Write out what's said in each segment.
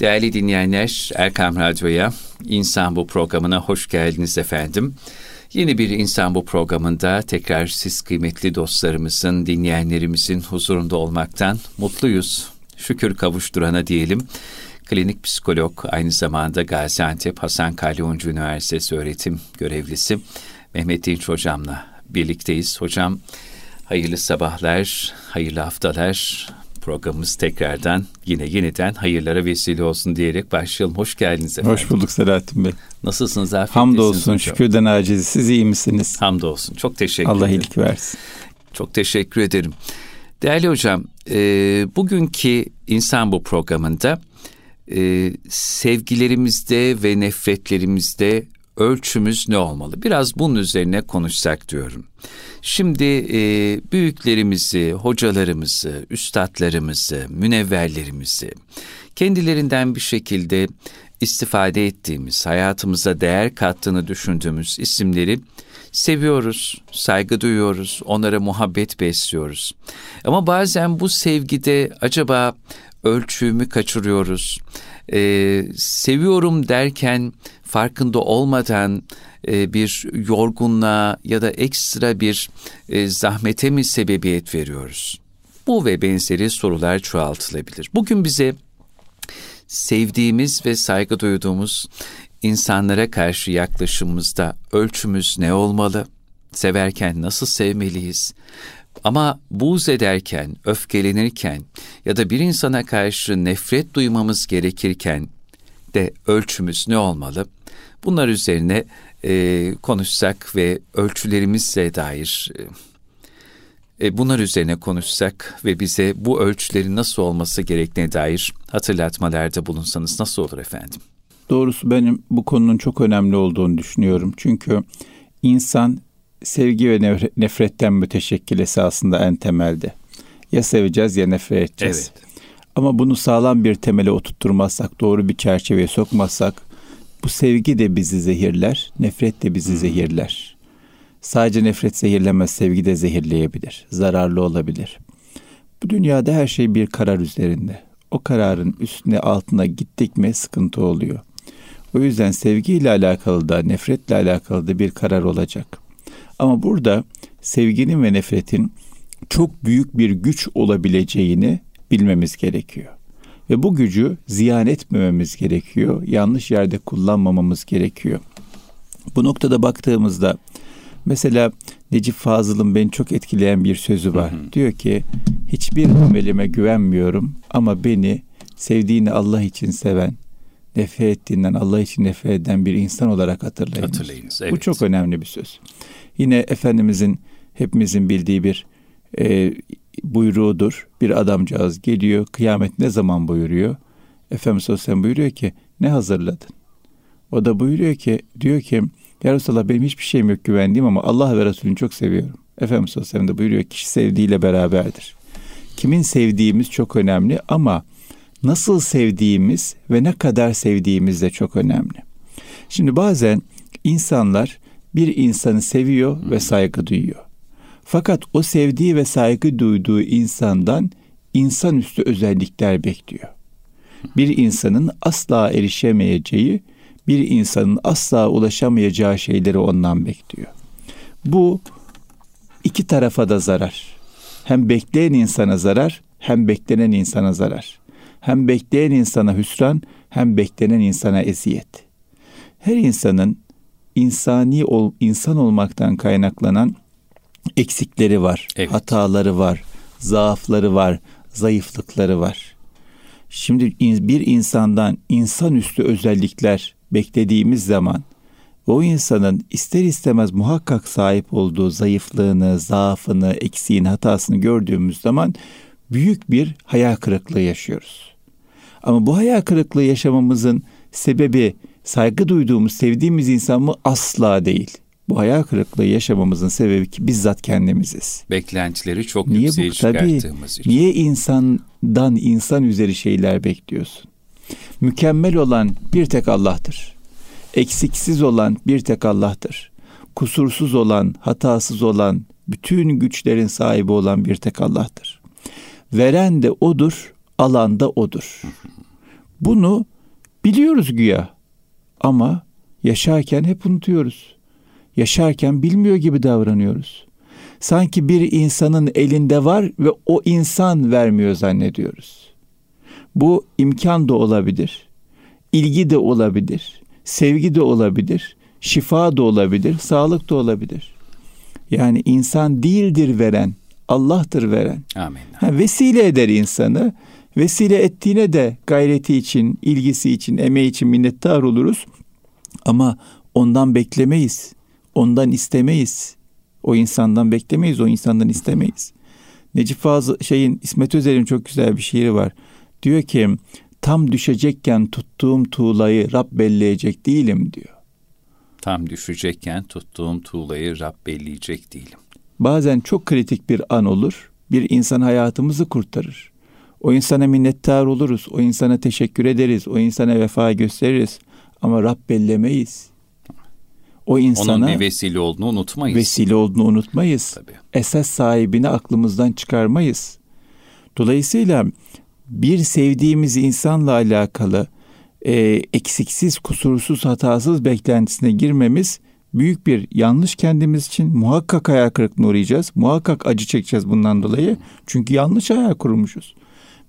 Değerli dinleyenler, Erkam Radyo'ya, İnsan Bu programına hoş geldiniz efendim. Yeni bir İnsan Bu programında tekrar siz kıymetli dostlarımızın, dinleyenlerimizin huzurunda olmaktan mutluyuz. Şükür kavuşturana diyelim. Klinik psikolog, aynı zamanda Gaziantep Hasan Kalyoncu Üniversitesi öğretim görevlisi Mehmet Dinç Hocam'la birlikteyiz. Hocam hayırlı sabahlar, hayırlı haftalar, programımız tekrardan yine yeniden hayırlara vesile olsun diyerek başlayalım. Hoş geldiniz efendim. Hoş bulduk Selahattin Bey. Nasılsınız? Afiyet Hamdolsun, şükürden aciz. Siz iyi misiniz? Hamdolsun. Çok teşekkür Allah ederim. iyilik versin. Çok teşekkür ederim. Değerli hocam, e, bugünkü İnsan Bu programında e, sevgilerimizde ve nefretlerimizde ölçümüz ne olmalı? Biraz bunun üzerine konuşsak diyorum. Şimdi e, büyüklerimizi, hocalarımızı, üstadlarımızı, münevverlerimizi kendilerinden bir şekilde istifade ettiğimiz, hayatımıza değer kattığını düşündüğümüz isimleri seviyoruz, saygı duyuyoruz, onlara muhabbet besliyoruz. Ama bazen bu sevgide acaba ölçüğümü kaçırıyoruz. Ee, seviyorum derken farkında olmadan e, bir yorgunluğa ya da ekstra bir e, zahmete mi sebebiyet veriyoruz? Bu ve benzeri sorular çoğaltılabilir. Bugün bize sevdiğimiz ve saygı duyduğumuz insanlara karşı yaklaşımımızda ölçümüz ne olmalı? Severken nasıl sevmeliyiz? Ama buğz ederken, öfkelenirken ya da bir insana karşı nefret duymamız gerekirken de ölçümüz ne olmalı? Bunlar üzerine e, konuşsak ve ölçülerimizle dair e, e, bunlar üzerine konuşsak ve bize bu ölçülerin nasıl olması gerektiğine dair hatırlatmalarda bulunsanız nasıl olur efendim? Doğrusu benim bu konunun çok önemli olduğunu düşünüyorum. Çünkü insan sevgi ve nefretten müteşekkil esasında en temelde. Ya seveceğiz ya nefret edeceğiz. Evet. Ama bunu sağlam bir temele oturtturmazsak, doğru bir çerçeveye sokmazsak bu sevgi de bizi zehirler, nefret de bizi zehirler. Sadece nefret zehirlemez, sevgi de zehirleyebilir, zararlı olabilir. Bu dünyada her şey bir karar üzerinde. O kararın üstüne altına gittik mi sıkıntı oluyor. O yüzden sevgiyle alakalı da nefretle alakalı da bir karar olacak. Ama burada sevginin ve nefretin çok büyük bir güç olabileceğini bilmemiz gerekiyor. Ve bu gücü ziyan etmememiz gerekiyor. Yanlış yerde kullanmamamız gerekiyor. Bu noktada baktığımızda mesela Necip Fazıl'ın beni çok etkileyen bir sözü var. Hı hı. Diyor ki hiçbir amelime güvenmiyorum ama beni sevdiğini Allah için seven, nefret ettiğinden Allah için nefret eden bir insan olarak hatırlayınız. Hatırlayınız evet. Bu çok önemli bir söz. Yine Efendimizin hepimizin bildiği bir e, buyruğudur. Bir adamcağız geliyor. Kıyamet ne zaman buyuruyor? Efendimiz Aleyhisselam buyuruyor ki ne hazırladın? O da buyuruyor ki diyor ki ya Resulallah benim hiçbir şeyim yok güvendiğim ama Allah ve Resulünü çok seviyorum. Efendimiz Aleyhisselam da buyuruyor kişi sevdiğiyle beraberdir. Kimin sevdiğimiz çok önemli ama nasıl sevdiğimiz ve ne kadar sevdiğimiz de çok önemli. Şimdi bazen insanlar bir insanı seviyor ve saygı duyuyor. Fakat o sevdiği ve saygı duyduğu insandan insanüstü özellikler bekliyor. Bir insanın asla erişemeyeceği, bir insanın asla ulaşamayacağı şeyleri ondan bekliyor. Bu iki tarafa da zarar. Hem bekleyen insana zarar, hem beklenen insana zarar. Hem bekleyen insana hüsran, hem beklenen insana eziyet. Her insanın insani ol, insan olmaktan kaynaklanan eksikleri var, evet. hataları var, zaafları var, zayıflıkları var. Şimdi bir insandan insanüstü özellikler beklediğimiz zaman o insanın ister istemez muhakkak sahip olduğu zayıflığını, zaafını, eksiğini, hatasını gördüğümüz zaman büyük bir hayal kırıklığı yaşıyoruz. Ama bu hayal kırıklığı yaşamamızın sebebi saygı duyduğumuz, sevdiğimiz insan mı? Asla değil. Bu hayal kırıklığı yaşamamızın sebebi ki bizzat kendimiziz. Beklentileri çok niye yükseğe bu, çıkarttığımız tabii, için. Niye insandan insan üzeri şeyler bekliyorsun? Mükemmel olan bir tek Allah'tır. Eksiksiz olan bir tek Allah'tır. Kusursuz olan, hatasız olan, bütün güçlerin sahibi olan bir tek Allah'tır. Veren de O'dur, alan da O'dur. Bunu biliyoruz güya ama yaşarken hep unutuyoruz. Yaşarken bilmiyor gibi davranıyoruz. Sanki bir insanın elinde var ve o insan vermiyor zannediyoruz. Bu imkan da olabilir. ilgi de olabilir. Sevgi de olabilir. Şifa da olabilir. Sağlık da olabilir. Yani insan değildir veren. Allah'tır veren. Amin. Ha, vesile eder insanı. Vesile ettiğine de gayreti için, ilgisi için, emeği için minnettar oluruz. Ama ondan beklemeyiz. Ondan istemeyiz. O insandan beklemeyiz, o insandan istemeyiz. Necip Fazıl şeyin İsmet Özer'in çok güzel bir şiiri var. Diyor ki tam düşecekken tuttuğum tuğlayı Rab belleyecek değilim diyor. Tam düşecekken tuttuğum tuğlayı Rab belleyecek değilim. Bazen çok kritik bir an olur. Bir insan hayatımızı kurtarır. O insana minnettar oluruz. O insana teşekkür ederiz. O insana vefa gösteririz. Ama Rab bellemeyiz. O insana Onun bir vesile olduğunu unutmayız. vesile olduğunu unutmayız. Tabii. Esas sahibini aklımızdan çıkarmayız. Dolayısıyla bir sevdiğimiz insanla alakalı e, eksiksiz, kusursuz, hatasız beklentisine girmemiz büyük bir yanlış kendimiz için. Muhakkak hayal kırıklığına uğrayacağız. Muhakkak acı çekeceğiz bundan dolayı. Çünkü yanlış hayal kurmuşuz.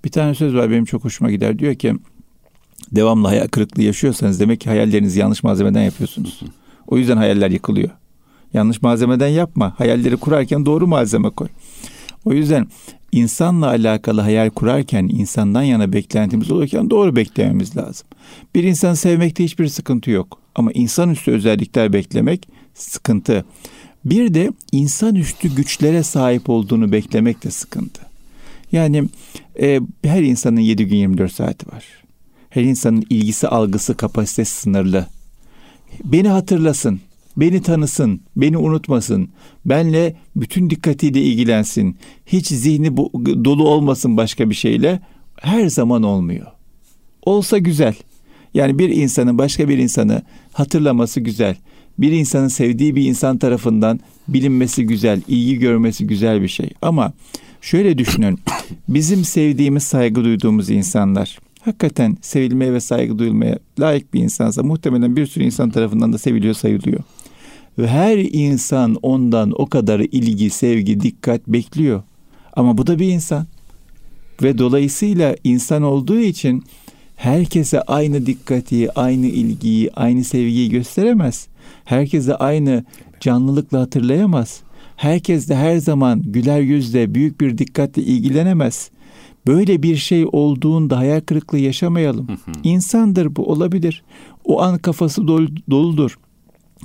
Bir tane söz var benim çok hoşuma gider. Diyor ki devamlı hayal kırıklığı yaşıyorsanız demek ki hayallerinizi yanlış malzemeden yapıyorsunuz. O yüzden hayaller yıkılıyor. Yanlış malzemeden yapma. Hayalleri kurarken doğru malzeme koy. O yüzden insanla alakalı hayal kurarken insandan yana beklentimiz olurken doğru beklememiz lazım. Bir insanı sevmekte hiçbir sıkıntı yok. Ama insanüstü özellikler beklemek sıkıntı. Bir de insanüstü güçlere sahip olduğunu beklemek de sıkıntı. Yani e, her insanın 7 gün 24 saati var. Her insanın ilgisi, algısı, kapasitesi sınırlı. Beni hatırlasın, beni tanısın, beni unutmasın, benle bütün dikkatiyle ilgilensin, hiç zihni dolu olmasın başka bir şeyle her zaman olmuyor. Olsa güzel. Yani bir insanın başka bir insanı hatırlaması güzel. Bir insanın sevdiği bir insan tarafından bilinmesi güzel, ilgi görmesi güzel bir şey. Ama şöyle düşünün. Bizim sevdiğimiz, saygı duyduğumuz insanlar hakikaten sevilmeye ve saygı duyulmaya layık bir insansa muhtemelen bir sürü insan tarafından da seviliyor, sayılıyor. Ve her insan ondan o kadar ilgi, sevgi, dikkat bekliyor. Ama bu da bir insan. Ve dolayısıyla insan olduğu için herkese aynı dikkati, aynı ilgiyi, aynı sevgiyi gösteremez. Herkese aynı canlılıkla hatırlayamaz. Herkes de her zaman güler yüzle, büyük bir dikkatle ilgilenemez. Böyle bir şey olduğunda hayal kırıklığı yaşamayalım. İnsandır bu olabilir. O an kafası doludur.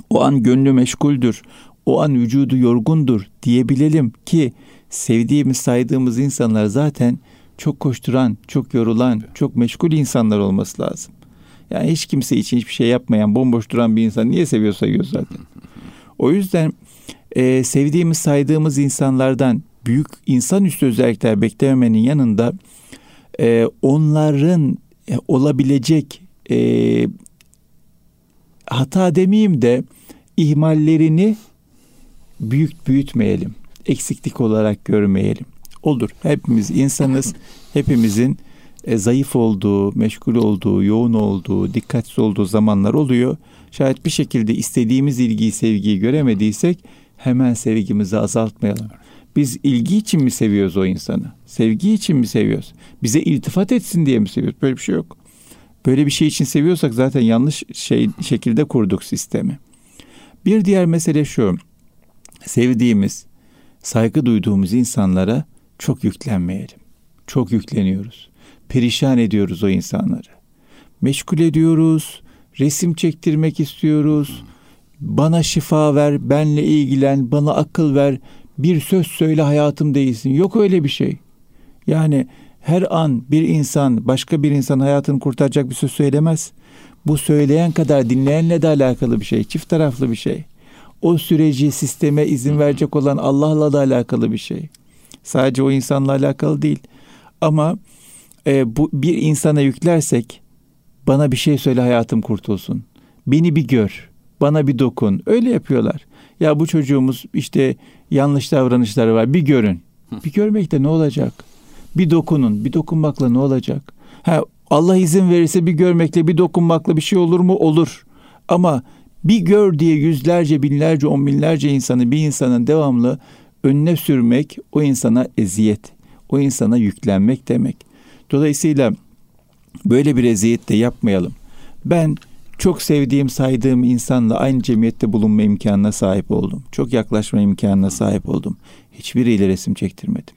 O an gönlü meşguldür. O an vücudu yorgundur diyebilelim ki sevdiğimiz, saydığımız insanlar zaten çok koşturan, çok yorulan, çok meşgul insanlar olması lazım. Yani hiç kimse için hiçbir şey yapmayan, bomboş duran bir insan niye seviyor sayıyor zaten. O yüzden e, sevdiğimiz, saydığımız insanlardan büyük insanüstü özellikler beklememenin yanında e, onların e, olabilecek e, hata demeyeyim de ihmallerini büyük büyütmeyelim. Eksiklik olarak görmeyelim. Olur. Hepimiz insanız. Hepimizin e, zayıf olduğu, meşgul olduğu, yoğun olduğu, dikkatsiz olduğu zamanlar oluyor. Şayet bir şekilde istediğimiz ilgiyi, sevgiyi göremediysek hemen sevgimizi azaltmayalım. Biz ilgi için mi seviyoruz o insanı? Sevgi için mi seviyoruz? Bize iltifat etsin diye mi seviyoruz? Böyle bir şey yok. Böyle bir şey için seviyorsak zaten yanlış şey şekilde kurduk sistemi. Bir diğer mesele şu. Sevdiğimiz, saygı duyduğumuz insanlara çok yüklenmeyelim. Çok yükleniyoruz. Perişan ediyoruz o insanları. Meşgul ediyoruz. Resim çektirmek istiyoruz. Bana şifa ver, benle ilgilen, bana akıl ver. Bir söz söyle hayatım değilsin. Yok öyle bir şey. Yani her an bir insan başka bir insan hayatını kurtaracak bir söz söylemez. Bu söyleyen kadar dinleyenle de alakalı bir şey. Çift taraflı bir şey. O süreci sisteme izin verecek olan Allah'la da alakalı bir şey. Sadece o insanla alakalı değil. Ama e, bu bir insana yüklersek bana bir şey söyle hayatım kurtulsun. Beni bir gör. Bana bir dokun. Öyle yapıyorlar. Ya bu çocuğumuz işte yanlış davranışları var. Bir görün. Bir görmekte ne olacak? Bir dokunun. Bir dokunmakla ne olacak? Ha Allah izin verirse bir görmekle bir dokunmakla bir şey olur mu? Olur. Ama bir gör diye yüzlerce, binlerce, on binlerce insanı bir insanın devamlı önüne sürmek o insana eziyet, o insana yüklenmek demek. Dolayısıyla böyle bir eziyet de yapmayalım. Ben çok sevdiğim, saydığım insanla aynı cemiyette bulunma imkanına sahip oldum. Çok yaklaşma imkanına sahip oldum. Hiçbiriyle resim çektirmedim.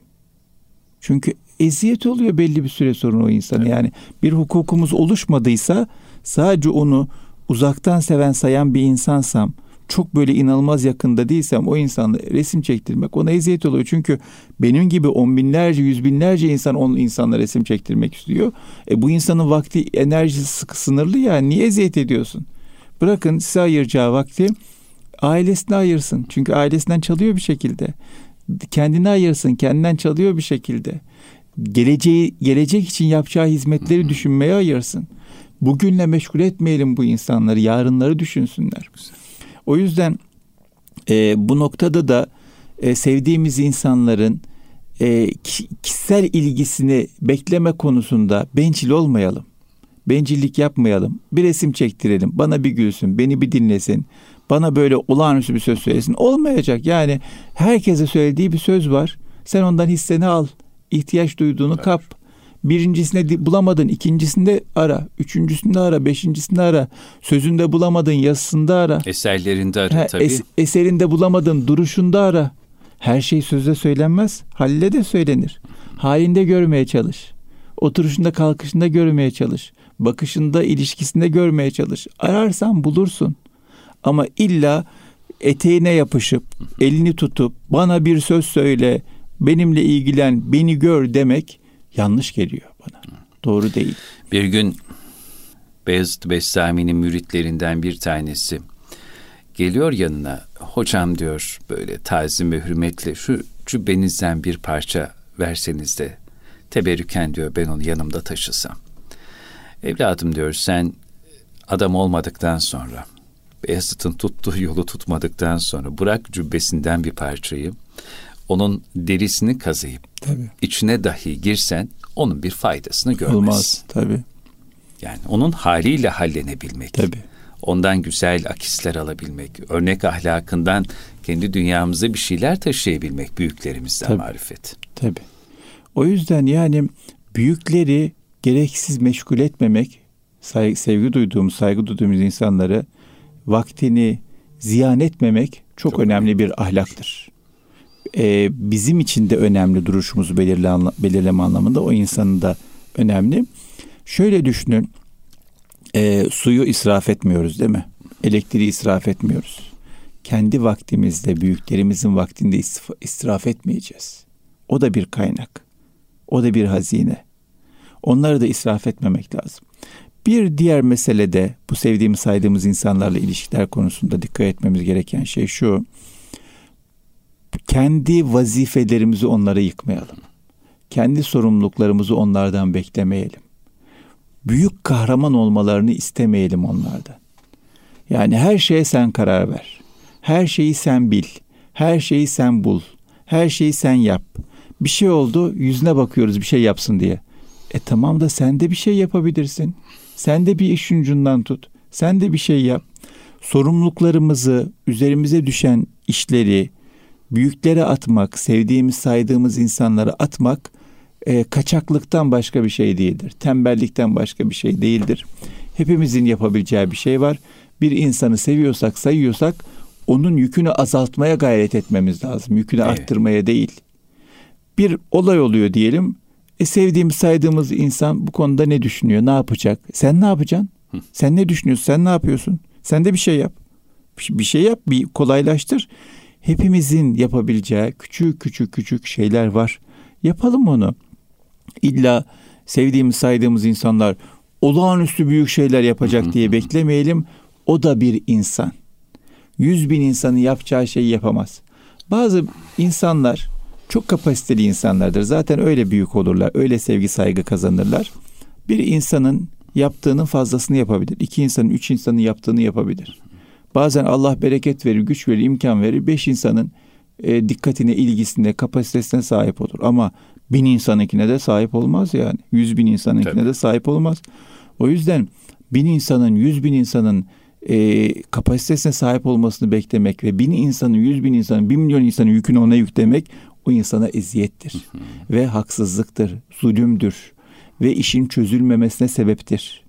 Çünkü eziyet oluyor belli bir süre sonra o insana. Evet. Yani bir hukukumuz oluşmadıysa sadece onu uzaktan seven sayan bir insansam çok böyle inanılmaz yakında değilsem o insanla resim çektirmek ona eziyet oluyor. Çünkü benim gibi on binlerce, yüz binlerce insan on insanla resim çektirmek istiyor. E bu insanın vakti, enerjisi sıkı sınırlı ya niye eziyet ediyorsun? Bırakın size ayıracağı vakti ailesine ayırsın. Çünkü ailesinden çalıyor bir şekilde. Kendine ayırsın, kendinden çalıyor bir şekilde. Geleceği, gelecek için yapacağı hizmetleri düşünmeye ayırsın. Bugünle meşgul etmeyelim bu insanları, yarınları düşünsünler. O yüzden e, bu noktada da e, sevdiğimiz insanların e, kişisel ilgisini bekleme konusunda bencil olmayalım. Bencillik yapmayalım. Bir resim çektirelim. Bana bir gülsün, beni bir dinlesin. Bana böyle olağanüstü bir söz söylesin. Olmayacak. Yani herkese söylediği bir söz var. Sen ondan hisseni al. ihtiyaç duyduğunu evet. kap. Birincisinde bulamadın, ikincisinde ara, üçüncüsünde ara, beşincisinde ara, sözünde bulamadın, yazısında ara. Eserlerinde ara ha, tabii. Es, eserinde bulamadın, duruşunda ara. Her şey sözde söylenmez, halle de söylenir. Halinde görmeye çalış. Oturuşunda, kalkışında görmeye çalış. Bakışında, ilişkisinde görmeye çalış. Ararsan bulursun. Ama illa eteğine yapışıp, elini tutup, bana bir söz söyle, benimle ilgilen, beni gör demek yanlış geliyor bana. Doğru değil. Bir gün Beyazıt Bestami'nin müritlerinden bir tanesi geliyor yanına. Hocam diyor böyle tazim ve hürmetle şu cübbenizden bir parça verseniz de teberrüken diyor ben onu yanımda taşısam. Evladım diyor sen adam olmadıktan sonra Beyazıt'ın tuttuğu yolu tutmadıktan sonra bırak cübbesinden bir parçayı onun derisini kazıyıp tabii. içine dahi girsen onun bir faydasını görmez. Olmaz tabii. Yani onun haliyle hallenebilmek. Tabii. Ondan güzel akisler alabilmek, örnek ahlakından kendi dünyamıza bir şeyler taşıyabilmek büyüklerimizden tabii. marifet. Tabii. O yüzden yani büyükleri gereksiz meşgul etmemek, saygı, sevgi duyduğumuz, saygı duyduğumuz insanları vaktini ziyan etmemek çok, çok önemli, önemli bir ahlaktır e, bizim için de önemli duruşumuzu belirle, belirleme anlamında o insanın da önemli. Şöyle düşünün, e, suyu israf etmiyoruz değil mi? Elektriği israf etmiyoruz. Kendi vaktimizde, büyüklerimizin vaktinde israf etmeyeceğiz. O da bir kaynak. O da bir hazine. Onları da israf etmemek lazım. Bir diğer mesele de bu sevdiğimiz saydığımız insanlarla ilişkiler konusunda dikkat etmemiz gereken şey şu kendi vazifelerimizi onlara yıkmayalım. Kendi sorumluluklarımızı onlardan beklemeyelim. Büyük kahraman olmalarını istemeyelim onlardan. Yani her şeye sen karar ver. Her şeyi sen bil. Her şeyi sen bul. Her şeyi sen yap. Bir şey oldu yüzüne bakıyoruz bir şey yapsın diye. E tamam da sen de bir şey yapabilirsin. Sen de bir iş ucundan tut. Sen de bir şey yap. Sorumluluklarımızı, üzerimize düşen işleri, büyüklere atmak, sevdiğimiz, saydığımız insanlara atmak e, kaçaklıktan başka bir şey değildir. Tembellikten başka bir şey değildir. Hepimizin yapabileceği bir şey var. Bir insanı seviyorsak, sayıyorsak onun yükünü azaltmaya gayret etmemiz lazım. Yükünü evet. arttırmaya değil. Bir olay oluyor diyelim. E sevdiğimiz, saydığımız insan bu konuda ne düşünüyor, ne yapacak? Sen ne yapacaksın? Hı. Sen ne düşünüyorsun? Sen ne yapıyorsun? Sen de bir şey yap. Bir şey yap, bir kolaylaştır. Hepimizin yapabileceği küçük küçük küçük şeyler var. Yapalım onu. İlla sevdiğimiz saydığımız insanlar olağanüstü büyük şeyler yapacak diye beklemeyelim. O da bir insan. Yüz bin insanın yapacağı şeyi yapamaz. Bazı insanlar çok kapasiteli insanlardır. Zaten öyle büyük olurlar. Öyle sevgi saygı kazanırlar. Bir insanın yaptığının fazlasını yapabilir. İki insanın, üç insanın yaptığını yapabilir. Bazen Allah bereket verir, güç verir, imkan verir. Beş insanın e, dikkatine, ilgisine, kapasitesine sahip olur. Ama bin insanınkine de sahip olmaz yani. Yüz bin insanınkine Tabii. de sahip olmaz. O yüzden bin insanın, yüz bin insanın e, kapasitesine sahip olmasını beklemek ve bin insanın, yüz bin insanın, bir milyon insanın yükünü ona yüklemek o insana eziyettir. ve haksızlıktır, zulümdür ve işin çözülmemesine sebeptir.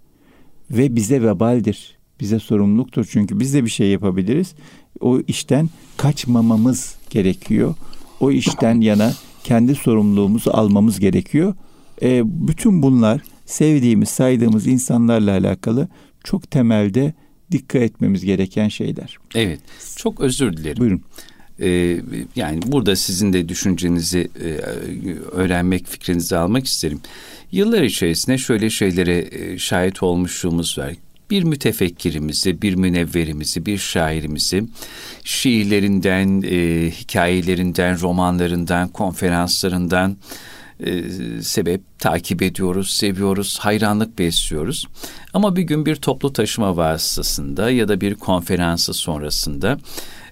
Ve bize vebaldir, bize sorumluluktur. Çünkü biz de bir şey yapabiliriz. O işten kaçmamamız gerekiyor. O işten yana kendi sorumluluğumuzu almamız gerekiyor. E, bütün bunlar sevdiğimiz, saydığımız insanlarla alakalı çok temelde dikkat etmemiz gereken şeyler. Evet. Çok özür dilerim. Buyurun. Ee, yani burada sizin de düşüncenizi e, öğrenmek, fikrinizi almak isterim. Yıllar içerisinde şöyle şeylere e, şahit olmuşluğumuz var. Bir mütefekkirimizi, bir münevverimizi, bir şairimizi şiirlerinden, e, hikayelerinden, romanlarından, konferanslarından e, sebep takip ediyoruz, seviyoruz, hayranlık besliyoruz. Ama bir gün bir toplu taşıma vasıtasında ya da bir konferansı sonrasında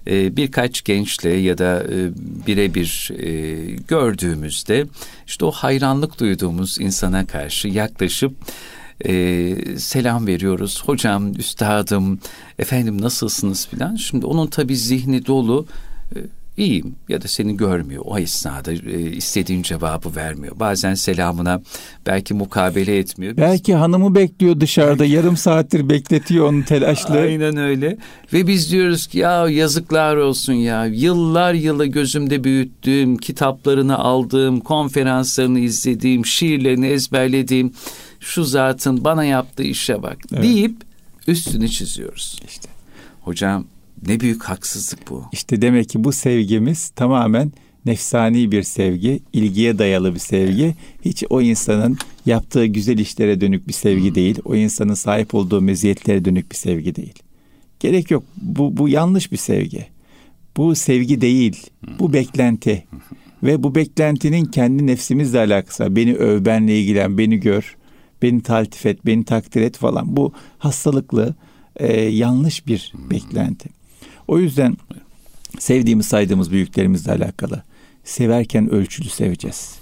e, birkaç gençle ya da e, birebir e, gördüğümüzde işte o hayranlık duyduğumuz insana karşı yaklaşıp e, selam veriyoruz. Hocam, üstadım, efendim nasılsınız filan. Şimdi onun tabii zihni dolu. İyiyim ya da seni görmüyor. O esnada e, istediğin cevabı vermiyor. Bazen selamına belki mukabele etmiyor. Biz- Belki hanımı bekliyor dışarıda yarım saattir bekletiyor onu telaşlı. Aynen öyle. Ve biz diyoruz ki ya yazıklar olsun ya. Yıllar yılı gözümde büyüttüğüm, kitaplarını aldığım, konferanslarını izlediğim, şiirlerini ezberlediğim şu zatın bana yaptığı işe bak Evet. deyip üstünü çiziyoruz. İşte. Hocam ne büyük haksızlık bu. İşte demek ki bu sevgimiz tamamen nefsani bir sevgi, ilgiye dayalı bir sevgi. Hiç o insanın yaptığı güzel işlere dönük bir sevgi değil. O insanın sahip olduğu meziyetlere dönük bir sevgi değil. Gerek yok. Bu, bu yanlış bir sevgi. Bu sevgi değil. Bu beklenti. Ve bu beklentinin kendi nefsimizle alakası. Beni öv, benle ilgilen, beni gör, beni taltif et, beni takdir et falan. Bu hastalıklı, e, yanlış bir beklenti. O yüzden sevdiğimiz saydığımız büyüklerimizle alakalı severken ölçülü seveceğiz.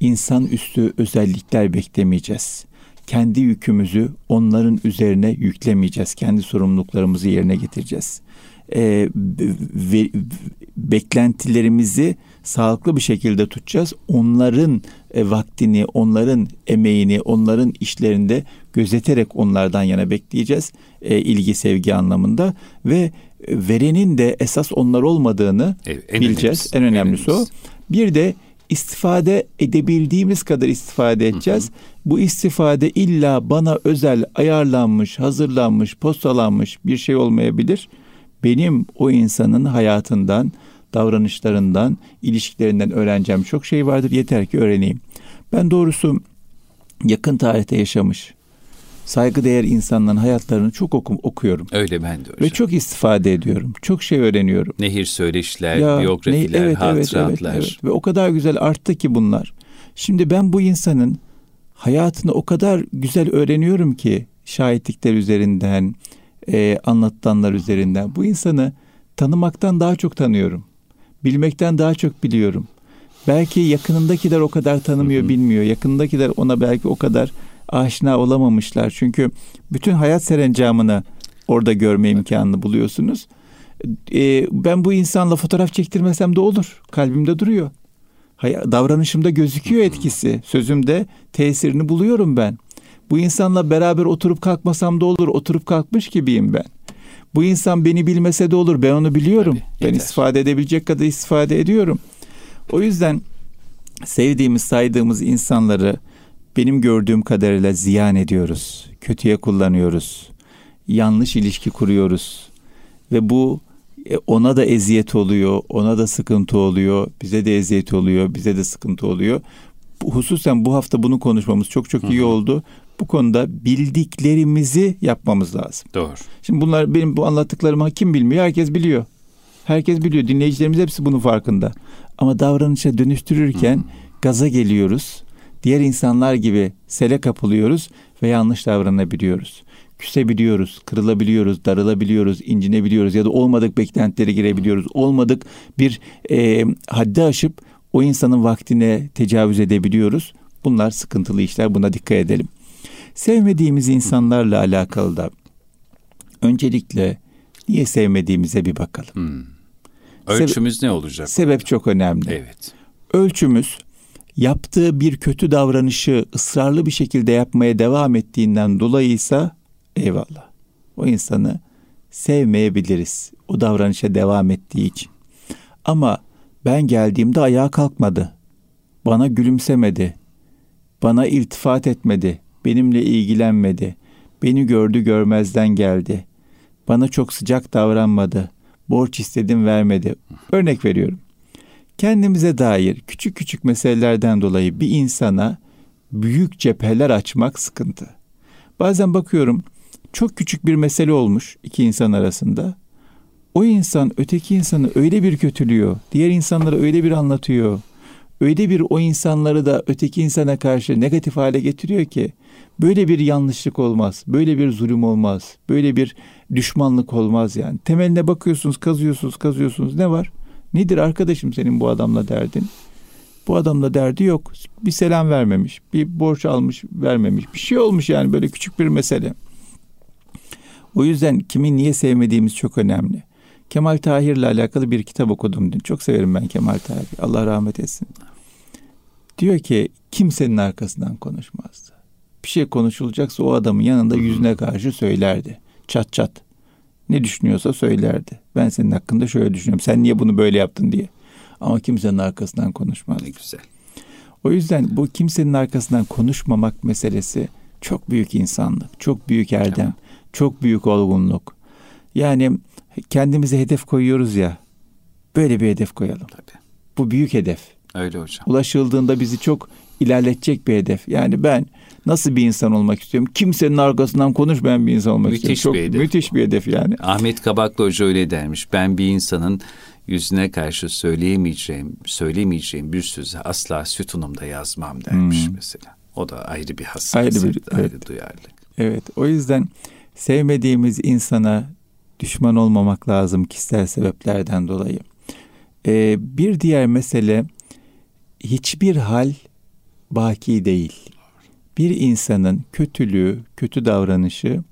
İnsan üstü özellikler beklemeyeceğiz. Kendi yükümüzü onların üzerine yüklemeyeceğiz. Kendi sorumluluklarımızı yerine getireceğiz. Ee, ve, beklentilerimizi sağlıklı bir şekilde tutacağız. Onların e, vaktini, onların emeğini, onların işlerinde gözeterek onlardan yana bekleyeceğiz. E, ilgi, sevgi anlamında ve verenin de esas onlar olmadığını Evet, en bileceğiz. önemlisi, En önemlisi o. önemlisi. Bir de istifade edebildiğimiz kadar istifade edeceğiz. Bu istifade illa bana özel ayarlanmış, hazırlanmış, postalanmış bir şey olmayabilir. Benim o insanın hayatından, davranışlarından, ilişkilerinden öğreneceğim çok şey vardır. Yeter ki öğreneyim. Ben doğrusu yakın tarihte yaşamış, saygıdeğer insanların hayatlarını çok okum, okuyorum. Öyle ben de hocam. Ve çok istifade ediyorum. Çok şey öğreniyorum. Nehir söyleşiler, Ya, biyografiler, ne- evet, evet, hatıratlar. evet, evet. Ve o kadar güzel arttı ki bunlar. Şimdi ben bu insanın hayatını o kadar güzel öğreniyorum ki şahitlikler üzerinden, e, anlatılanlar üzerinden. Bu insanı tanımaktan daha çok tanıyorum. Bilmekten daha çok biliyorum. Belki yakınındakiler o kadar tanımıyor, bilmiyor. Yakınındakiler ona belki o kadar aşina olamamışlar. Çünkü bütün hayat serencamını orada görme imkanını buluyorsunuz. E, ben bu insanla fotoğraf çektirmesem de olur. Kalbimde duruyor. Davranışımda gözüküyor etkisi. Sözümde tesirini buluyorum ben. Bu insanla beraber oturup kalkmasam da olur. Oturup kalkmış gibiyim ben. Bu insan beni bilmese de olur. Ben onu biliyorum. Tabii, ben yeter. istifade edebilecek kadar istifade ediyorum. O yüzden sevdiğimiz, saydığımız insanları benim gördüğüm kadarıyla ziyan ediyoruz. Kötüye kullanıyoruz. Yanlış ilişki kuruyoruz. Ve bu e, ona da eziyet oluyor, ona da sıkıntı oluyor, bize de eziyet oluyor, bize de sıkıntı oluyor. Hususen bu hafta bunu konuşmamız çok çok iyi oldu. Bu konuda bildiklerimizi yapmamız lazım. Doğru. Şimdi bunlar benim bu anlattıklarımı kim bilmiyor? Herkes biliyor. Herkes biliyor. Dinleyicilerimiz hepsi bunun farkında. Ama davranışa dönüştürürken gaza geliyoruz. Diğer insanlar gibi sele kapılıyoruz ve yanlış davranabiliyoruz. Küsebiliyoruz, kırılabiliyoruz, darılabiliyoruz, incinebiliyoruz ya da olmadık beklentileri girebiliyoruz. Olmadık bir e, haddi aşıp o insanın vaktine tecavüz edebiliyoruz. Bunlar sıkıntılı işler. Buna dikkat edelim. Sevmediğimiz insanlarla alakalı da öncelikle niye sevmediğimize bir bakalım. Hmm. Ölçümüz Sebe- ne olacak? Sebep çok önemli. Evet. Ölçümüz yaptığı bir kötü davranışı ısrarlı bir şekilde yapmaya devam ettiğinden dolayıysa eyvallah. O insanı sevmeyebiliriz. O davranışa devam ettiği için. Ama ben geldiğimde ayağa kalkmadı. Bana gülümsemedi. Bana iltifat etmedi. Benimle ilgilenmedi. Beni gördü görmezden geldi. Bana çok sıcak davranmadı. Borç istedim vermedi. Örnek veriyorum. Kendimize dair küçük küçük meselelerden dolayı bir insana büyük cepheler açmak sıkıntı. Bazen bakıyorum çok küçük bir mesele olmuş iki insan arasında. O insan öteki insanı öyle bir kötülüyor, diğer insanlara öyle bir anlatıyor, öyle bir o insanları da öteki insana karşı negatif hale getiriyor ki böyle bir yanlışlık olmaz, böyle bir zulüm olmaz, böyle bir düşmanlık olmaz yani. Temeline bakıyorsunuz, kazıyorsunuz, kazıyorsunuz ne var? Nedir arkadaşım senin bu adamla derdin? Bu adamla derdi yok. Bir selam vermemiş, bir borç almış vermemiş. Bir şey olmuş yani böyle küçük bir mesele. O yüzden kimi niye sevmediğimiz çok önemli. Kemal Tahir'le alakalı bir kitap okudum dün. Çok severim ben Kemal Tahir. Allah rahmet etsin. Diyor ki kimsenin arkasından konuşmazdı. Bir şey konuşulacaksa o adamın yanında yüzüne karşı söylerdi. Çat çat. Ne düşünüyorsa söylerdi. Ben senin hakkında şöyle düşünüyorum. Sen niye bunu böyle yaptın diye. Ama kimsenin arkasından konuşmaz. Ne güzel. O yüzden bu kimsenin arkasından konuşmamak meselesi çok büyük insanlık, çok büyük erdem, tamam. çok büyük olgunluk. Yani kendimize hedef koyuyoruz ya. Böyle bir hedef koyalım. Tabii. Bu büyük hedef. Öyle hocam. Ulaşıldığında bizi çok ilerletecek bir hedef. Yani ben nasıl bir insan olmak istiyorum? Kimsenin arkasından konuşmayan bir insan olmak müthiş istiyorum. Çok bir müthiş bir hedef yani. Ahmet Kabaklı Hoca öyle dermiş. Ben bir insanın yüzüne karşı söyleyemeyeceğim, söyleyemeyeceğim bir sözü asla sütunumda yazmam dermiş hmm. mesela. O da ayrı bir hassasiyet, ayrı, bir, ayrı evet. duyarlılık. Evet, o yüzden sevmediğimiz insana düşman olmamak lazım kişisel sebeplerden dolayı. Ee, bir diğer mesele hiçbir hal baki değil. Bir insanın kötülüğü, kötü davranışı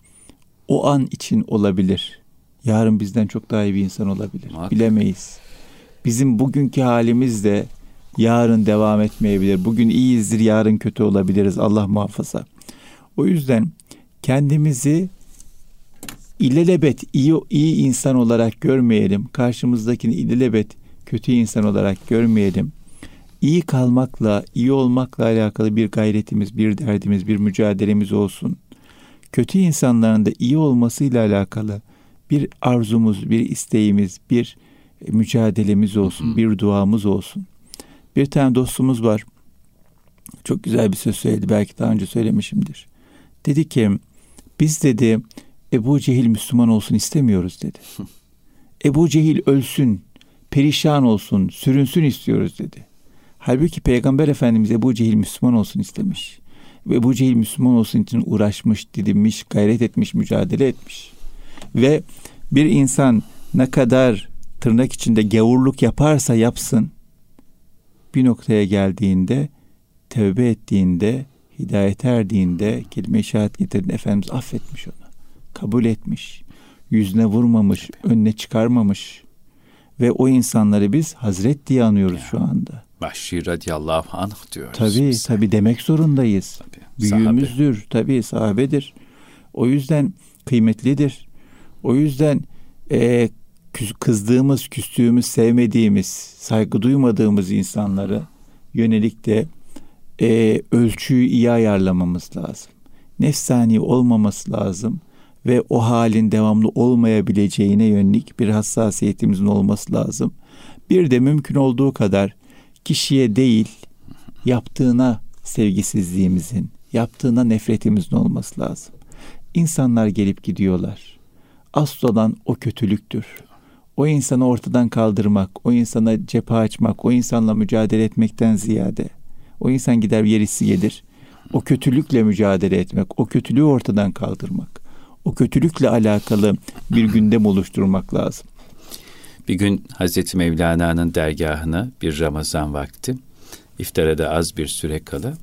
o an için olabilir. Yarın bizden çok daha iyi bir insan olabilir. Muhakkak. Bilemeyiz. Bizim bugünkü halimiz de yarın devam etmeyebilir. Bugün iyiyizdir, yarın kötü olabiliriz. Allah muhafaza. O yüzden kendimizi ilelebet iyi, iyi insan olarak görmeyelim. Karşımızdakini ilelebet kötü insan olarak görmeyelim. İyi kalmakla, iyi olmakla alakalı bir gayretimiz, bir derdimiz, bir mücadelemiz olsun. Kötü insanların da iyi olmasıyla alakalı bir arzumuz, bir isteğimiz, bir mücadelemiz olsun, bir duamız olsun. Bir tane dostumuz var. Çok güzel bir söz söyledi. Belki daha önce söylemişimdir. Dedi ki biz dedi Ebu Cehil Müslüman olsun istemiyoruz dedi. Ebu Cehil ölsün, perişan olsun, sürünsün istiyoruz dedi. Halbuki Peygamber Efendimiz Ebu Cehil Müslüman olsun istemiş. Ve Ebu Cehil Müslüman olsun için uğraşmış, didinmiş, gayret etmiş, mücadele etmiş. Ve bir insan ne kadar tırnak içinde gavurluk yaparsa yapsın, bir noktaya geldiğinde, tövbe ettiğinde, hidayet erdiğinde, kelime-i şehadet getirdiğinde Efendimiz affetmiş onu kabul etmiş. Yüzüne vurmamış, önüne çıkarmamış. Ve o insanları biz Hazret diye anıyoruz ya. şu anda. Vahşi radiyallahu anh diyoruz. Tabii biz. tabii demek zorundayız. Tabii. Büyüğümüzdür, Sahabe. tabii sahabedir. O yüzden kıymetlidir. O yüzden e, kızdığımız, küstüğümüz, sevmediğimiz, saygı duymadığımız insanları yönelik de e, ölçüyü iyi ayarlamamız lazım. Nefsani olmaması lazım ve o halin devamlı olmayabileceğine yönelik bir hassasiyetimizin olması lazım. Bir de mümkün olduğu kadar kişiye değil yaptığına sevgisizliğimizin, yaptığına nefretimizin olması lazım. İnsanlar gelip gidiyorlar. Asıl olan o kötülüktür. O insanı ortadan kaldırmak, o insana cephe açmak, o insanla mücadele etmekten ziyade o insan gider yerisi gelir. O kötülükle mücadele etmek, o kötülüğü ortadan kaldırmak o kötülükle alakalı bir gündem oluşturmak lazım. Bir gün Hazreti Mevlana'nın dergahına bir Ramazan vakti, iftara da az bir süre kala,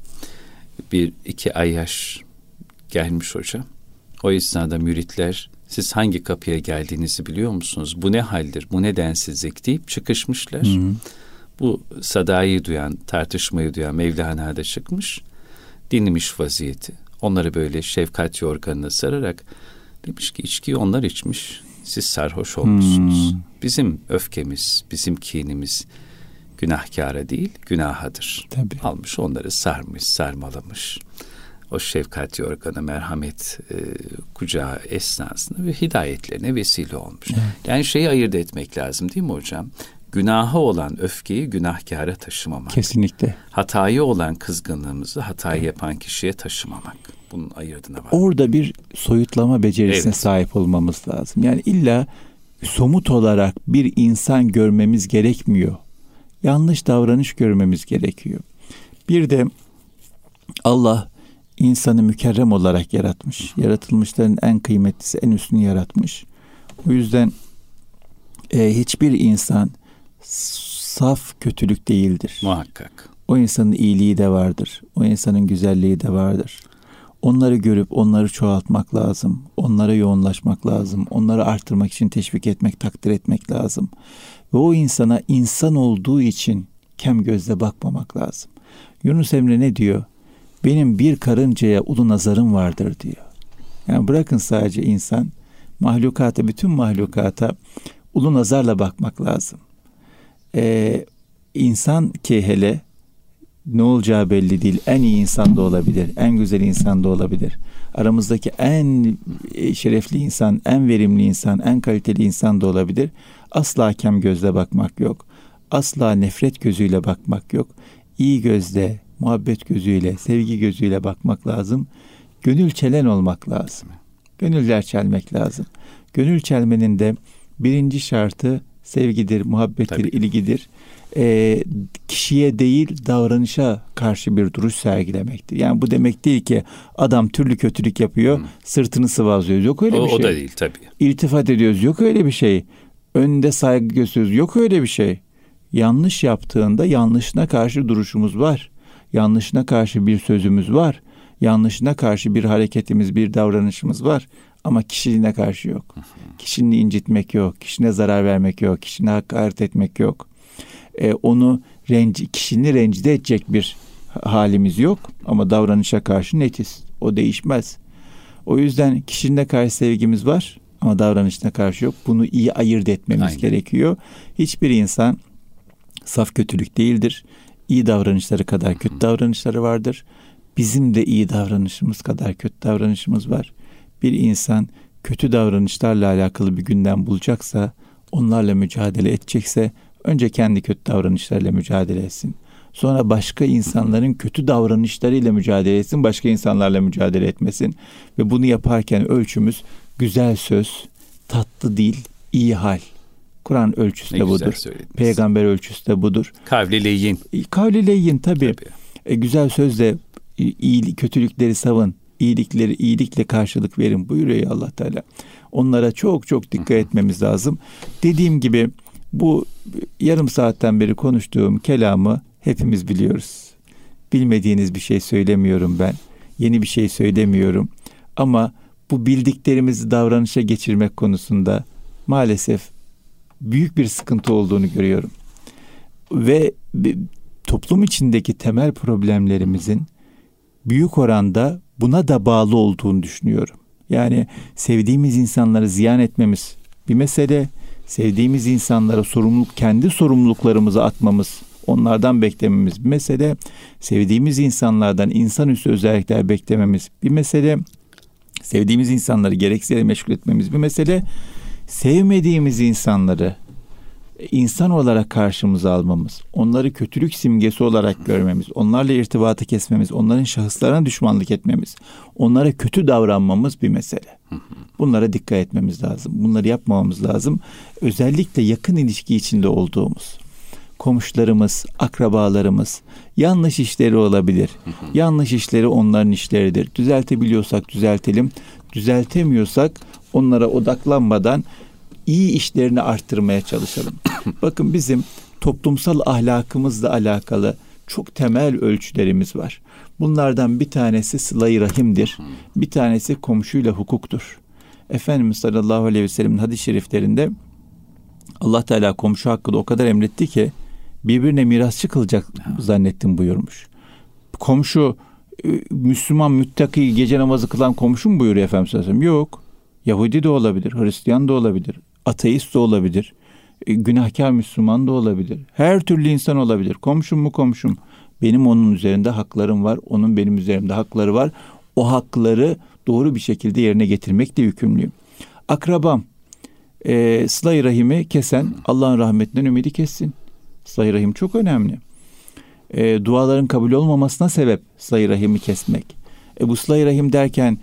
bir iki ay yaş gelmiş hoca. O esnada müritler siz hangi kapıya geldiğinizi biliyor musunuz? Bu ne haldir, bu ne densizlik deyip çıkışmışlar. Hı hı. Bu sadayı duyan, tartışmayı duyan Mevlana da çıkmış, dinlemiş vaziyeti. Onları böyle şefkat yorganına sararak demiş ki içkiyi onlar içmiş, siz sarhoş olmuşsunuz. Hmm. Bizim öfkemiz, bizim kinimiz günahkara değil, günahadır. Tabii. Almış onları sarmış, sarmalamış. O şefkat yorganı, merhamet e, kucağı esnasında ve hidayetlerine vesile olmuş. Evet. Yani şeyi ayırt etmek lazım değil mi hocam? Günahı olan öfkeyi günahkara taşımamak. Kesinlikle. Hatayı olan kızgınlığımızı hatayı yapan kişiye taşımamak. Bunun ayırdığına var. Orada bir soyutlama becerisine evet. sahip olmamız lazım. Yani illa somut olarak bir insan görmemiz gerekmiyor. Yanlış davranış görmemiz gerekiyor. Bir de Allah insanı mükerrem olarak yaratmış. Yaratılmışların en kıymetlisi, en üstünü yaratmış. O yüzden e, hiçbir insan saf kötülük değildir. Muhakkak. O insanın iyiliği de vardır. O insanın güzelliği de vardır. Onları görüp onları çoğaltmak lazım. Onlara yoğunlaşmak lazım. Onları arttırmak için teşvik etmek, takdir etmek lazım. Ve o insana insan olduğu için kem gözle bakmamak lazım. Yunus Emre ne diyor? Benim bir karıncaya ulu nazarım vardır diyor. Yani bırakın sadece insan, mahlukata, bütün mahlukata ulu nazarla bakmak lazım. Ee, insan ki hele ne olacağı belli değil. En iyi insan da olabilir. En güzel insan da olabilir. Aramızdaki en e, şerefli insan, en verimli insan, en kaliteli insan da olabilir. Asla hakem gözle bakmak yok. Asla nefret gözüyle bakmak yok. İyi gözle, muhabbet gözüyle, sevgi gözüyle bakmak lazım. Gönül çelen olmak lazım. Gönüller çelmek lazım. Gönül çelmenin de birinci şartı sevgidir, muhabbettir, Tabii. ilgidir e, kişiye değil davranışa karşı bir duruş sergilemektir. Yani bu demek değil ki adam türlü kötülük yapıyor, hmm. sırtını sıvazlıyoruz. Yok öyle o, bir şey. O da değil tabii. İltifat ediyoruz. Yok öyle bir şey. Önde saygı gösteriyoruz. Yok öyle bir şey. Yanlış yaptığında yanlışına karşı duruşumuz var. Yanlışına karşı bir sözümüz var. Yanlışına karşı bir hareketimiz, bir davranışımız var. Ama kişiliğine karşı yok. Kişini incitmek yok. Kişine zarar vermek yok. Kişine hakaret etmek yok e, onu renci, kişini rencide edecek bir halimiz yok ama davranışa karşı netiz. O değişmez. O yüzden kişinin karşı sevgimiz var ama davranışına karşı yok. Bunu iyi ayırt etmemiz Aynen. gerekiyor. Hiçbir insan saf kötülük değildir. İyi davranışları kadar kötü davranışları vardır. Bizim de iyi davranışımız kadar kötü davranışımız var. Bir insan kötü davranışlarla alakalı bir gündem bulacaksa, onlarla mücadele edecekse Önce kendi kötü davranışlarıyla mücadele etsin. Sonra başka insanların kötü davranışlarıyla mücadele etsin, başka insanlarla mücadele etmesin. Ve bunu yaparken ölçümüz güzel söz, tatlı dil, iyi hal. Kur'an ölçüsü de budur. Peygamber ölçüsü de budur. Kavli leyin. Kavli leyin tabii. tabii. E, güzel sözle iyi kötülükleri savun, iyilikleri iyilikle karşılık verin buyuruyor ya Allah Teala. Onlara çok çok dikkat etmemiz lazım. Dediğim gibi bu yarım saatten beri konuştuğum kelamı hepimiz biliyoruz. Bilmediğiniz bir şey söylemiyorum ben. Yeni bir şey söylemiyorum. Ama bu bildiklerimizi davranışa geçirmek konusunda maalesef büyük bir sıkıntı olduğunu görüyorum. Ve toplum içindeki temel problemlerimizin büyük oranda buna da bağlı olduğunu düşünüyorum. Yani sevdiğimiz insanları ziyan etmemiz bir mesele, sevdiğimiz insanlara sorumluluk kendi sorumluluklarımızı atmamız, onlardan beklememiz bir mesele. Sevdiğimiz insanlardan insanüstü özellikler beklememiz bir mesele. Sevdiğimiz insanları gereksiz meşgul etmemiz bir mesele. Sevmediğimiz insanları insan olarak karşımıza almamız, onları kötülük simgesi olarak görmemiz, onlarla irtibatı kesmemiz, onların şahıslarına düşmanlık etmemiz, onlara kötü davranmamız bir mesele. Bunlara dikkat etmemiz lazım. Bunları yapmamamız lazım. Özellikle yakın ilişki içinde olduğumuz komşularımız, akrabalarımız yanlış işleri olabilir. yanlış işleri onların işleridir. Düzeltebiliyorsak düzeltelim. Düzeltemiyorsak onlara odaklanmadan iyi işlerini arttırmaya çalışalım. Bakın bizim toplumsal ahlakımızla alakalı çok temel ölçülerimiz var. Bunlardan bir tanesi sıla-i rahimdir. Bir tanesi komşuyla hukuktur. Efendimiz sallallahu aleyhi ve sellem'in hadis-i şeriflerinde Allah Teala komşu hakkında o kadar emretti ki birbirine mirasçı kılacak zannettim buyurmuş. Komşu e, Müslüman müttaki gece namazı kılan komşu mu buyuruyor Efendimiz sallallahu aleyhi ve sellem? Yok. Yahudi de olabilir, Hristiyan da olabilir, ateist de olabilir, e, günahkar Müslüman da olabilir. Her türlü insan olabilir. Komşum mu komşum? Benim onun üzerinde haklarım var, onun benim üzerimde hakları var. O hakları doğru bir şekilde yerine getirmekle yükümlüyüm. Akrabam, e, sıla rahimi kesen Allah'ın rahmetinden ümidi kessin. sıla rahim çok önemli. E, duaların kabul olmamasına sebep sıla rahimi kesmek. E, bu sıla rahim derken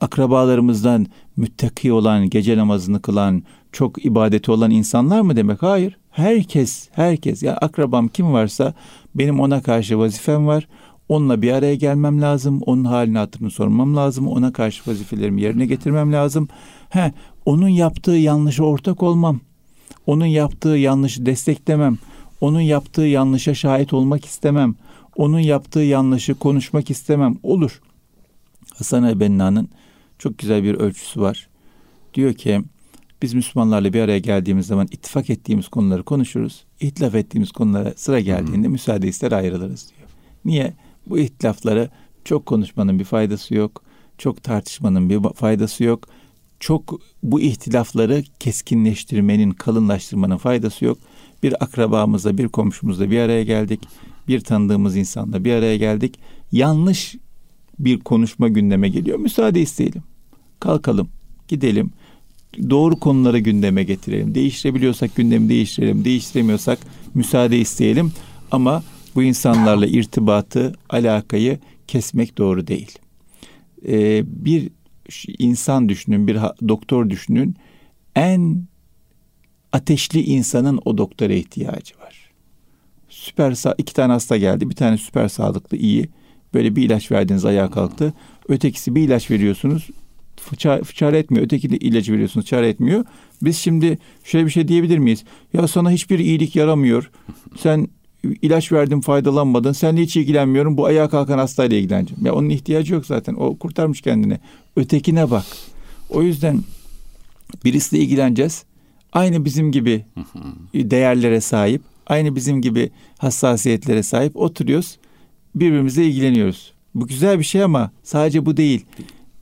akrabalarımızdan müttaki olan, gece namazını kılan, çok ibadeti olan insanlar mı demek? Hayır. Herkes, herkes. Ya akrabam kim varsa benim ona karşı vazifem var. Onunla bir araya gelmem lazım. Onun halini hatırını sormam lazım. Ona karşı vazifelerimi yerine getirmem lazım. He, onun yaptığı yanlışa ortak olmam. Onun yaptığı yanlışı desteklemem. Onun yaptığı yanlışa şahit olmak istemem. Onun yaptığı yanlışı konuşmak istemem. Olur. Hasan el-Benna'nın çok güzel bir ölçüsü var. Diyor ki biz Müslümanlarla bir araya geldiğimiz zaman ittifak ettiğimiz konuları konuşuruz. İhtilaf ettiğimiz konulara sıra geldiğinde hmm. müsaade ister ayrılırız diyor. Niye? Bu ihtilafları çok konuşmanın bir faydası yok. Çok tartışmanın bir faydası yok. Çok bu ihtilafları keskinleştirmenin, kalınlaştırmanın faydası yok. Bir akrabamızla, bir komşumuzla bir araya geldik. Bir tanıdığımız insanla bir araya geldik. Yanlış bir konuşma gündeme geliyor. Müsaade isteyelim. Kalkalım, gidelim. Doğru konuları gündeme getirelim. Değiştirebiliyorsak gündemi değiştirelim. Değiştiremiyorsak müsaade isteyelim. Ama bu insanlarla irtibatı, alakayı kesmek doğru değil. Ee, bir insan düşünün, bir doktor düşünün. En ateşli insanın o doktora ihtiyacı var. Süper iki tane hasta geldi. Bir tane süper sağlıklı, iyi. Böyle bir ilaç verdiniz ayağa kalktı. Ötekisi bir ilaç veriyorsunuz çare etmiyor. Öteki de ilacı veriyorsunuz çare etmiyor. Biz şimdi şöyle bir şey diyebilir miyiz? Ya sana hiçbir iyilik yaramıyor. Sen ilaç verdim faydalanmadın. Sen hiç ilgilenmiyorum. Bu ayağa kalkan hastayla ilgileneceğim. Ya onun ihtiyacı yok zaten. O kurtarmış kendini. Ötekine bak. O yüzden birisiyle ilgileneceğiz. Aynı bizim gibi değerlere sahip, aynı bizim gibi hassasiyetlere sahip oturuyoruz birbirimize ilgileniyoruz. Bu güzel bir şey ama sadece bu değil.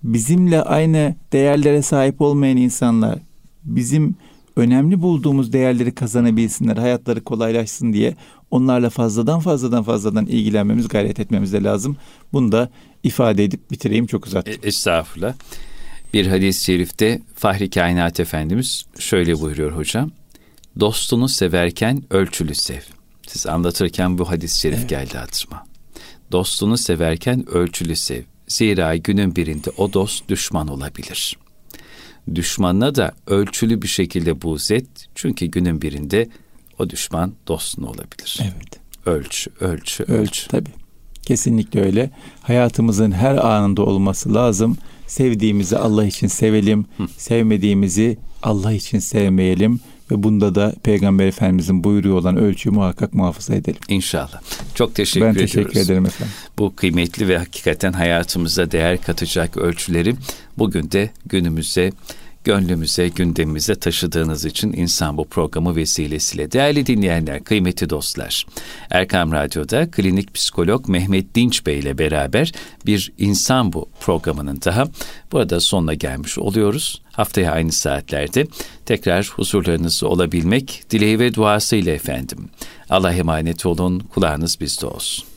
Bizimle aynı değerlere sahip olmayan insanlar bizim önemli bulduğumuz değerleri kazanabilsinler, hayatları kolaylaşsın diye onlarla fazladan fazladan fazladan ilgilenmemiz, gayret etmemiz de lazım. Bunu da ifade edip bitireyim çok uzattım. E, estağfurullah. Bir hadis-i şerifte Fahri Kainat Efendimiz şöyle buyuruyor hocam. Dostunu severken ölçülü sev. Siz anlatırken bu hadis-i şerif evet. geldi hatırıma. Dostunu severken ölçülü sev. Zira günün birinde o dost düşman olabilir. Düşmanına da ölçülü bir şekilde buğz et. Çünkü günün birinde o düşman dostun olabilir. Evet. Ölç, ölç, ölç. Ölç tabii. Kesinlikle öyle. Hayatımızın her anında olması lazım. Sevdiğimizi Allah için sevelim. Hı. Sevmediğimizi Allah için sevmeyelim ve bunda da Peygamber Efendimizin buyruğu olan ölçüyü muhakkak muhafaza edelim. İnşallah. Çok teşekkür ediyoruz. Ben teşekkür ederim efendim. Bu kıymetli ve hakikaten hayatımıza değer katacak ölçüleri bugün de günümüze gönlümüze, gündemimize taşıdığınız için insan bu programı vesilesiyle. Değerli dinleyenler, kıymetli dostlar. Erkam Radyo'da klinik psikolog Mehmet Dinç Bey ile beraber bir insan bu programının daha burada sonuna gelmiş oluyoruz. Haftaya aynı saatlerde tekrar huzurlarınızda olabilmek dileği ve duası ile efendim. Allah emanet olun, kulağınız bizde olsun.